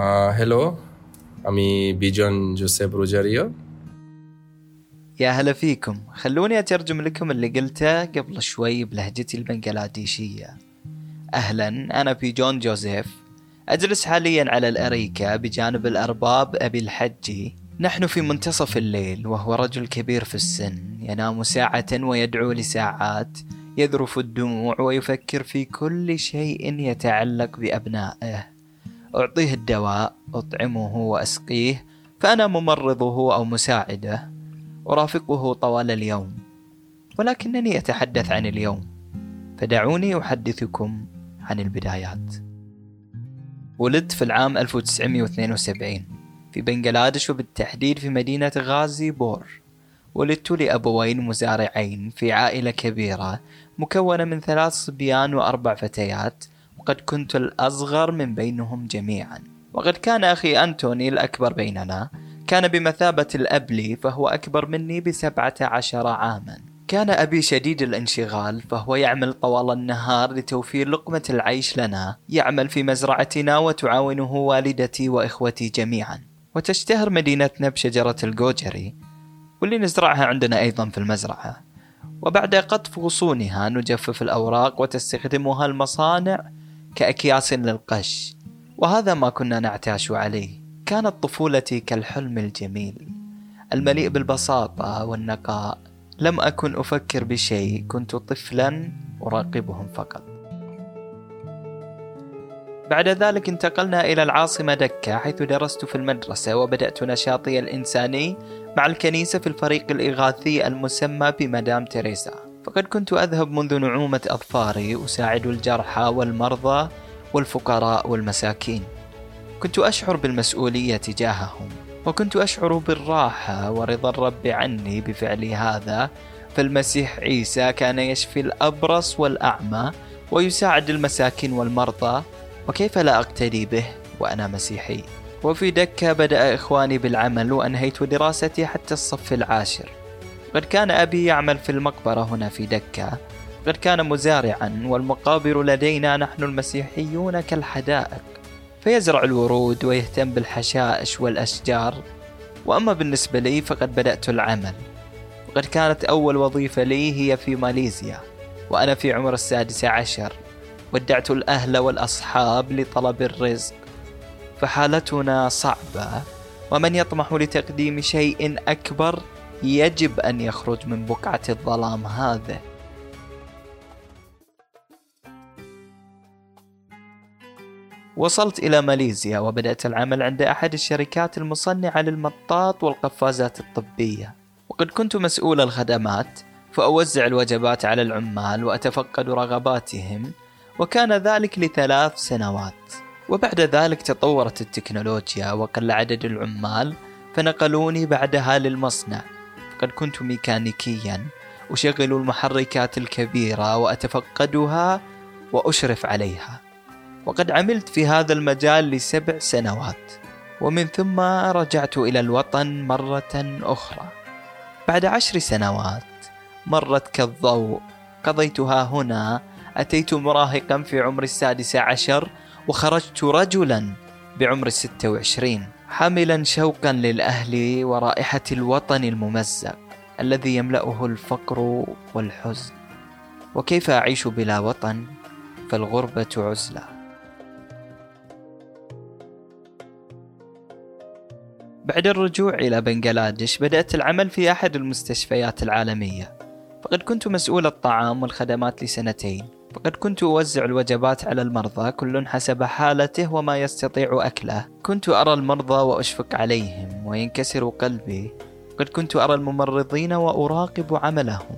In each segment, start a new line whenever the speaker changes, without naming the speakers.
আহ, হ্যালো আমি বিজন Joseph Rosario
يا هلا فيكم خلوني أترجم لكم اللي قلته قبل شوي بلهجتي البنغلاديشية أهلا أنا في جون جوزيف أجلس حاليا على الأريكة بجانب الأرباب أبي الحجي نحن في منتصف الليل وهو رجل كبير في السن ينام ساعة ويدعو لساعات يذرف الدموع ويفكر في كل شيء يتعلق بأبنائه أعطيه الدواء أطعمه وأسقيه فأنا ممرضه أو مساعده أرافقه طوال اليوم ولكنني أتحدث عن اليوم فدعوني أحدثكم عن البدايات. ولدت في العام 1972 في بنغلاديش وبالتحديد في مدينة غازي بور. ولدت لأبوين مزارعين في عائلة كبيرة مكونة من ثلاث صبيان وأربع فتيات وقد كنت الأصغر من بينهم جميعا. وقد كان أخي أنتوني الأكبر بيننا. كان بمثابة الأب لي فهو أكبر مني بسبعة عشر عاما. كان أبي شديد الانشغال فهو يعمل طوال النهار لتوفير لقمة العيش لنا. يعمل في مزرعتنا وتعاونه والدتي وإخوتي جميعا. وتشتهر مدينتنا بشجرة الجوجري واللي نزرعها عندنا أيضا في المزرعة. وبعد قطف غصونها نجفف الأوراق وتستخدمها المصانع كأكياس للقش وهذا ما كنا نعتاش عليه. كانت طفولتي كالحلم الجميل المليء بالبساطة والنقاء. لم أكن أفكر بشيء كنت طفلا أراقبهم فقط. بعد ذلك انتقلنا إلى العاصمة دكة حيث درست في المدرسة وبدأت نشاطي الإنساني مع الكنيسة في الفريق الإغاثي المسمى بمدام تريسا. فقد كنت أذهب منذ نعومة أظفاري أساعد الجرحى والمرضى والفقراء والمساكين. كنت أشعر بالمسؤولية تجاههم وكنت أشعر بالراحة ورضا الرب عني بفعلي هذا. فالمسيح عيسى كان يشفي الأبرص والأعمى ويساعد المساكين والمرضى. وكيف لا أقتدي به وأنا مسيحي؟ وفي دكة بدأ إخواني بالعمل وأنهيت دراستي حتى الصف العاشر. قد كان أبي يعمل في المقبرة هنا في دكة. قد كان مزارعا والمقابر لدينا نحن المسيحيون كالحدائق. فيزرع الورود ويهتم بالحشائش والأشجار. وأما بالنسبة لي فقد بدأت العمل. وقد كانت أول وظيفة لي هي في ماليزيا وأنا في عمر السادس عشر. ودعت الأهل والأصحاب لطلب الرزق. فحالتنا صعبة ومن يطمح لتقديم شيء أكبر يجب أن يخرج من بقعة الظلام هذه وصلت إلى ماليزيا وبدأت العمل عند أحد الشركات المصنعة للمطاط والقفازات الطبية. وقد كنت مسؤول الخدمات فأوزع الوجبات على العمال وأتفقد رغباتهم وكان ذلك لثلاث سنوات. وبعد ذلك تطورت التكنولوجيا وقل عدد العمال فنقلوني بعدها للمصنع. فقد كنت ميكانيكيا أشغل المحركات الكبيرة وأتفقدها وأشرف عليها. وقد عملت في هذا المجال لسبع سنوات ومن ثم رجعت إلى الوطن مرة أخرى. بعد عشر سنوات مرت كالضوء قضيتها هنا. أتيت مراهقا في عمر السادس عشر وخرجت رجلا بعمر الستة وعشرين. حاملا شوقا للأهل ورائحة الوطن الممزق الذي يملأه الفقر والحزن. وكيف أعيش بلا وطن؟ فالغربة عزلة. بعد الرجوع إلى بنغلاديش بدأت العمل في أحد المستشفيات العالمية. فقد كنت مسؤول الطعام والخدمات لسنتين. فقد كنت أوزع الوجبات على المرضى كل حسب حالته وما يستطيع أكله. كنت أرى المرضى وأشفق عليهم وينكسر قلبي. قد كنت أرى الممرضين وأراقب عملهم.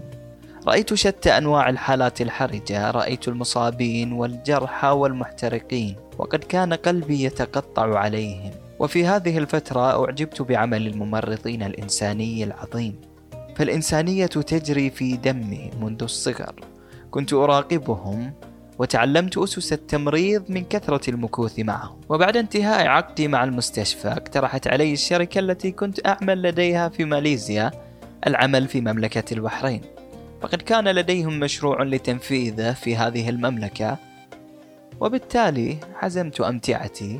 رأيت شتى أنواع الحالات الحرجة رأيت المصابين والجرحى والمحترقين وقد كان قلبي يتقطع عليهم. وفي هذه الفترة أعجبت بعمل الممرضين الإنساني العظيم. فالإنسانية تجري في دمي منذ الصغر. كنت أراقبهم وتعلمت أسس التمريض من كثرة المكوث معهم. وبعد انتهاء عقدي مع المستشفى اقترحت علي الشركة التي كنت أعمل لديها في ماليزيا العمل في مملكة البحرين. فقد كان لديهم مشروع لتنفيذه في هذه المملكة وبالتالي حزمت أمتعتي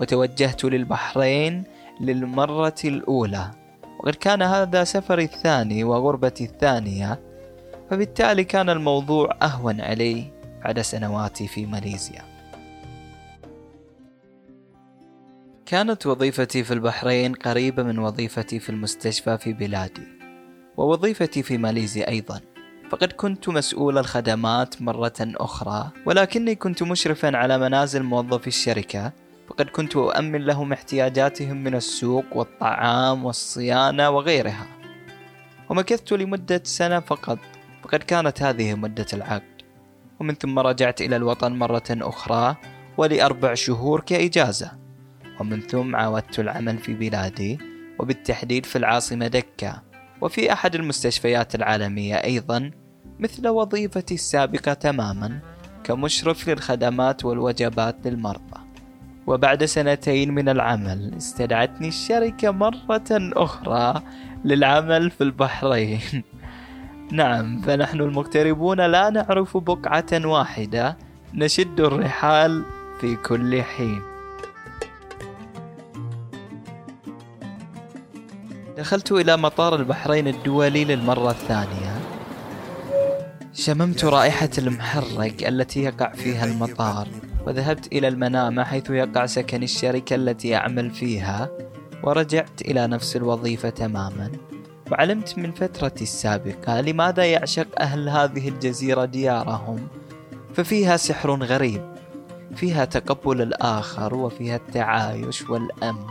وتوجهت للبحرين للمرة الأولى. وقد كان هذا سفري الثاني وغربتي الثانية فبالتالي كان الموضوع أهون علي بعد سنواتي في ماليزيا. كانت وظيفتي في البحرين قريبة من وظيفتي في المستشفى في بلادي ووظيفتي في ماليزيا أيضا. فقد كنت مسؤول الخدمات مرة أخرى ولكني كنت مشرفا على منازل موظفي الشركة. فقد كنت أؤمن لهم احتياجاتهم من السوق والطعام والصيانة وغيرها. ومكثت لمدة سنة فقط. فقد كانت هذه مدة العقد. ومن ثم رجعت إلى الوطن مرة أخرى ولأربع شهور كإجازة. ومن ثم عاودت العمل في بلادي وبالتحديد في العاصمة دكة وفي أحد المستشفيات العالمية أيضا مثل وظيفتي السابقة تماما كمشرف للخدمات والوجبات للمرضى. وبعد سنتين من العمل استدعتني الشركة مرة أخرى للعمل في البحرين. نعم فنحن المغتربون لا نعرف بقعة واحدة. نشد الرحال في كل حين. دخلت إلى مطار البحرين الدولي للمرة الثانية. شممت رائحة المحرق التي يقع فيها المطار وذهبت إلى المنامة حيث يقع سكن الشركة التي أعمل فيها ورجعت إلى نفس الوظيفة تماما. وعلمت من فترتي السابقة لماذا يعشق أهل هذه الجزيرة ديارهم. ففيها سحر غريب فيها تقبل الآخر وفيها التعايش والأمن.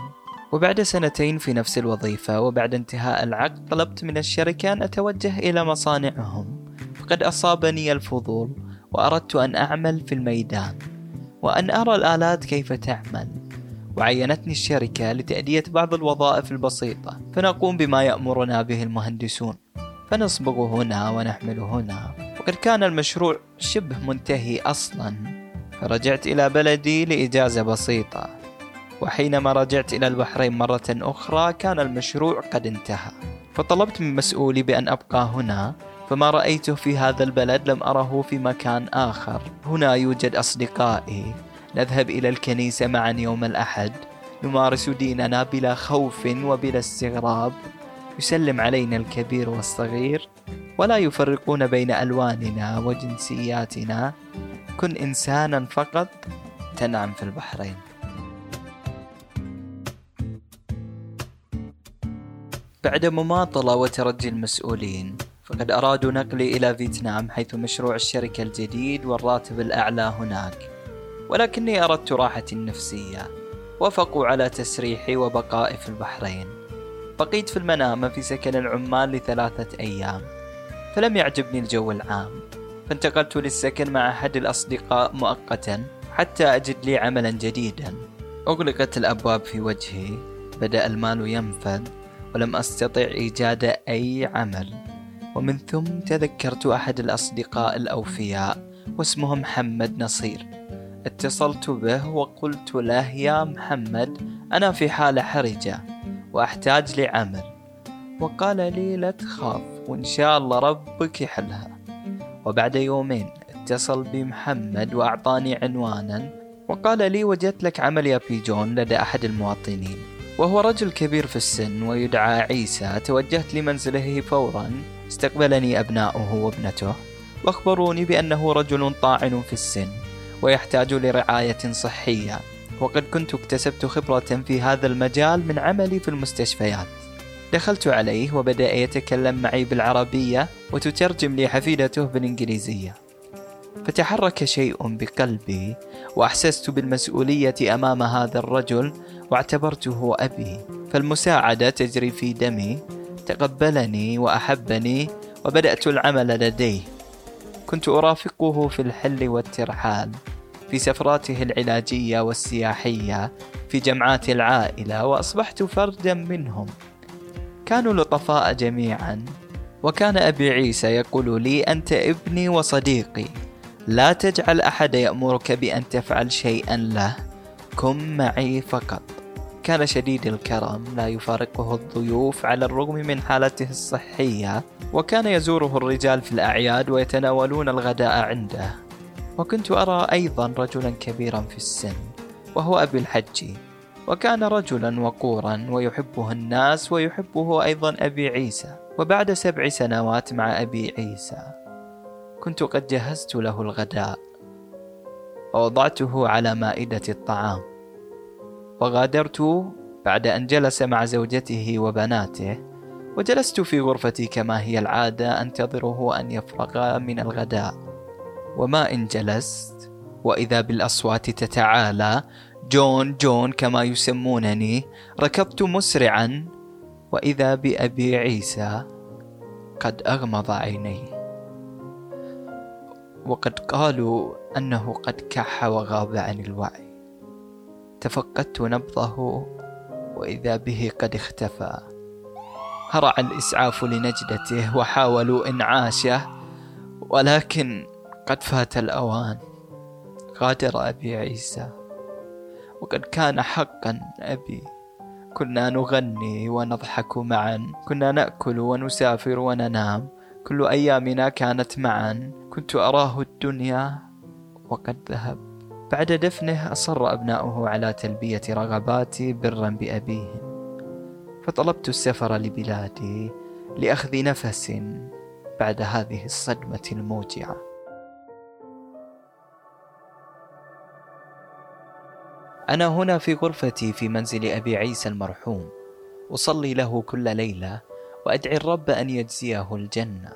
وبعد سنتين في نفس الوظيفة وبعد انتهاء العقد طلبت من الشركة أن أتوجه إلى مصانعهم. فقد أصابني الفضول وأردت أن أعمل في الميدان وأن أرى الآلات كيف تعمل. وعينتني الشركة لتأدية بعض الوظائف البسيطة. فنقوم بما يأمرنا به المهندسون. فنصبغ هنا ونحمل هنا. وقد كان المشروع شبه منتهي أصلا. فرجعت إلى بلدي لإجازة بسيطة. وحينما رجعت إلى البحرين مرة أخرى كان المشروع قد انتهى. فطلبت من مسؤولي بأن أبقى هنا. فما رأيته في هذا البلد لم أره في مكان آخر. هنا يوجد أصدقائي. نذهب إلى الكنيسة معا يوم الأحد. نمارس ديننا بلا خوف وبلا استغراب. يسلم علينا الكبير والصغير. ولا يفرقون بين ألواننا وجنسياتنا. كن إنسانا فقط. تنعم في البحرين. بعد مماطلة وترجي المسؤولين فقد أرادوا نقلي إلى فيتنام حيث مشروع الشركة الجديد والراتب الأعلى هناك. ولكني أردت راحتي النفسية. وافقوا على تسريحي وبقائي في البحرين. بقيت في المنامة في سكن العمال لثلاثة أيام. فلم يعجبني الجو العام. فانتقلت للسكن مع أحد الأصدقاء مؤقتا حتى أجد لي عملا جديدا. أغلقت الأبواب في وجهي. بدأ المال ينفذ. ولم أستطع إيجاد أي عمل. ومن ثم تذكرت أحد الأصدقاء الأوفياء واسمه محمد نصير. اتصلت به وقلت له يا محمد أنا في حالة حرجة وأحتاج لعمل. وقال لي لا تخاف وإن شاء الله ربك يحلها. وبعد يومين اتصل بي محمد وأعطاني عنوانا وقال لي وجدت لك عمل يا بيجون لدى أحد المواطنين وهو رجل كبير في السن ويدعى عيسى توجهت لمنزله فورا استقبلني أبناؤه وابنته وأخبروني بأنه رجل طاعن في السن. ويحتاج لرعاية صحية. وقد كنت اكتسبت خبرة في هذا المجال من عملي في المستشفيات. دخلت عليه وبدأ يتكلم معي بالعربية وتترجم لي حفيدته بالإنجليزية. فتحرك شيء بقلبي وأحسست بالمسؤولية أمام هذا الرجل واعتبرته أبي. فالمساعدة تجري في دمي تقبلني وأحبني وبدأت العمل لديه. كنت أرافقه في الحل والترحال في سفراته العلاجية والسياحية في جمعات العائلة وأصبحت فردا منهم. كانوا لطفاء جميعا وكان أبي عيسى يقول لي أنت ابني وصديقي لا تجعل أحد يأمرك بأن تفعل شيئا له كن معي فقط. كان شديد الكرم لا يفارقه الضيوف على الرغم من حالته الصحية وكان يزوره الرجال في الأعياد ويتناولون الغداء عنده. وكنت أرى أيضا رجلا كبيرا في السن وهو أبي الحجي وكان رجلا وقورا ويحبه الناس ويحبه أيضا أبي عيسى. وبعد سبع سنوات مع أبي عيسى كنت قد جهزت له الغداء. ووضعته على مائدة الطعام. وغادرت بعد أن جلس مع زوجته وبناته وجلست في غرفتي كما هي العادة أنتظره أن يفرغ من الغداء. وما إن جلست وإذا بالأصوات تتعالى جون جون كما يسمونني ركضت مسرعا وإذا بأبي عيسى قد أغمض عينيه. وقد قالوا أنه قد كح وغاب عن الوعي. تفقدت نبضه وإذا به قد اختفى. هرع الإسعاف لنجدته وحاولوا إنعاشه ولكن قد فات الأوان. غادر أبي عيسى وقد كان حقا أبي. كنا نغني ونضحك معا كنا نأكل ونسافر وننام. كل أيامنا كانت معا كنت أراه الدنيا وقد ذهب. بعد دفنه أصر أبناؤه على تلبية رغباتي برا بأبيهم فطلبت السفر لبلادي لأخذ نفس بعد هذه الصدمة الموجعة. أنا هنا في غرفتي في منزل أبي عيسى المرحوم. أصلي له كل ليلة وأدعي الرب أن يجزيه الجنة.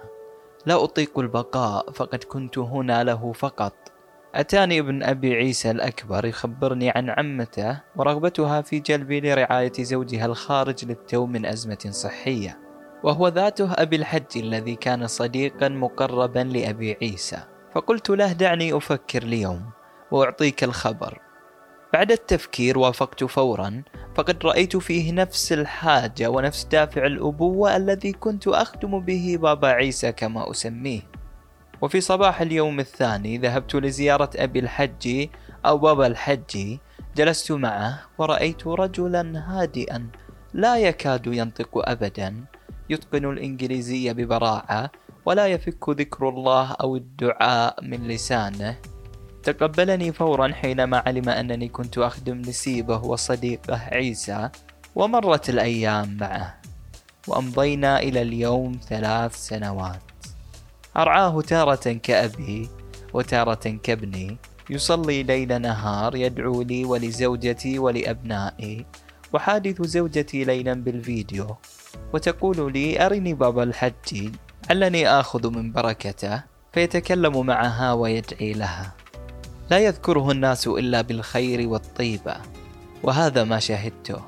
لا أطيق البقاء فقد كنت هنا له فقط. أتاني ابن أبي عيسى الأكبر يخبرني عن عمته ورغبتها في جلبي لرعاية زوجها الخارج للتو من أزمة صحية وهو ذاته أبي الحج الذي كان صديقا مقربا لأبي عيسى. فقلت له دعني أفكر اليوم وأعطيك الخبر. بعد التفكير وافقت فورا فقد رأيت فيه نفس الحاجة ونفس دافع الأبوة الذي كنت أخدم به بابا عيسى كما أسميه. وفي صباح اليوم الثاني ذهبت لزيارة أبي الحج أو بابا الحج. جلست معه ورأيت رجلا هادئا لا يكاد ينطق أبدا. يتقن الإنجليزية ببراعة ولا يفك ذكر الله أو الدعاء من لسانه. تقبلني فورا حينما علم أنني كنت أخدم نسيبه وصديقه عيسى ومرت الأيام معه. وأمضينا إلى اليوم ثلاث سنوات. أرعاه تارة كأبي وتارة كابني. يصلي ليل نهار يدعو لي ولزوجتي ولأبنائي وحادث زوجتي ليلا بالفيديو. وتقول لي أرني بابا الحج علني آخذ من بركته فيتكلم معها ويدعي لها. لا يذكره الناس إلا بالخير والطيبة وهذا ما شهدته.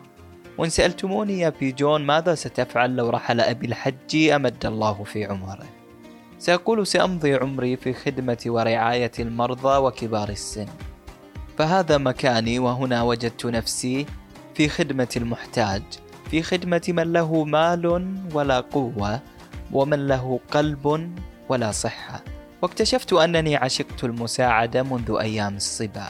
وإن سألتموني يا بيجون ماذا ستفعل لو رحل أبي الحج أمد الله في عمره؟ سأقول سأمضي عمري في خدمة ورعاية المرضى وكبار السن. فهذا مكاني وهنا وجدت نفسي في خدمة المحتاج في خدمة من له مال ولا قوة ومن له قلب ولا صحة. واكتشفت أنني عشقت المساعدة منذ أيام الصبا.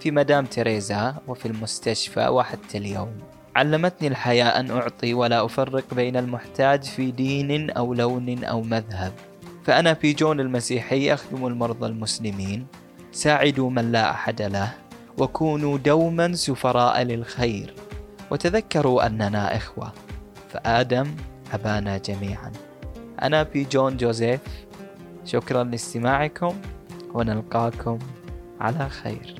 في مدام تريزا وفي المستشفى وحتى اليوم. علمتني الحياة أن أعطي ولا أفرق بين المحتاج في دين أو لون أو مذهب. فأنا في جون المسيحي أخدم المرضى المسلمين. ساعدوا من لا أحد له وكونوا دوما سفراء للخير. وتذكروا أننا إخوة فآدم أبانا جميعا. أنا في جون جوزيف. شكرا لاستماعكم ونلقاكم على خير.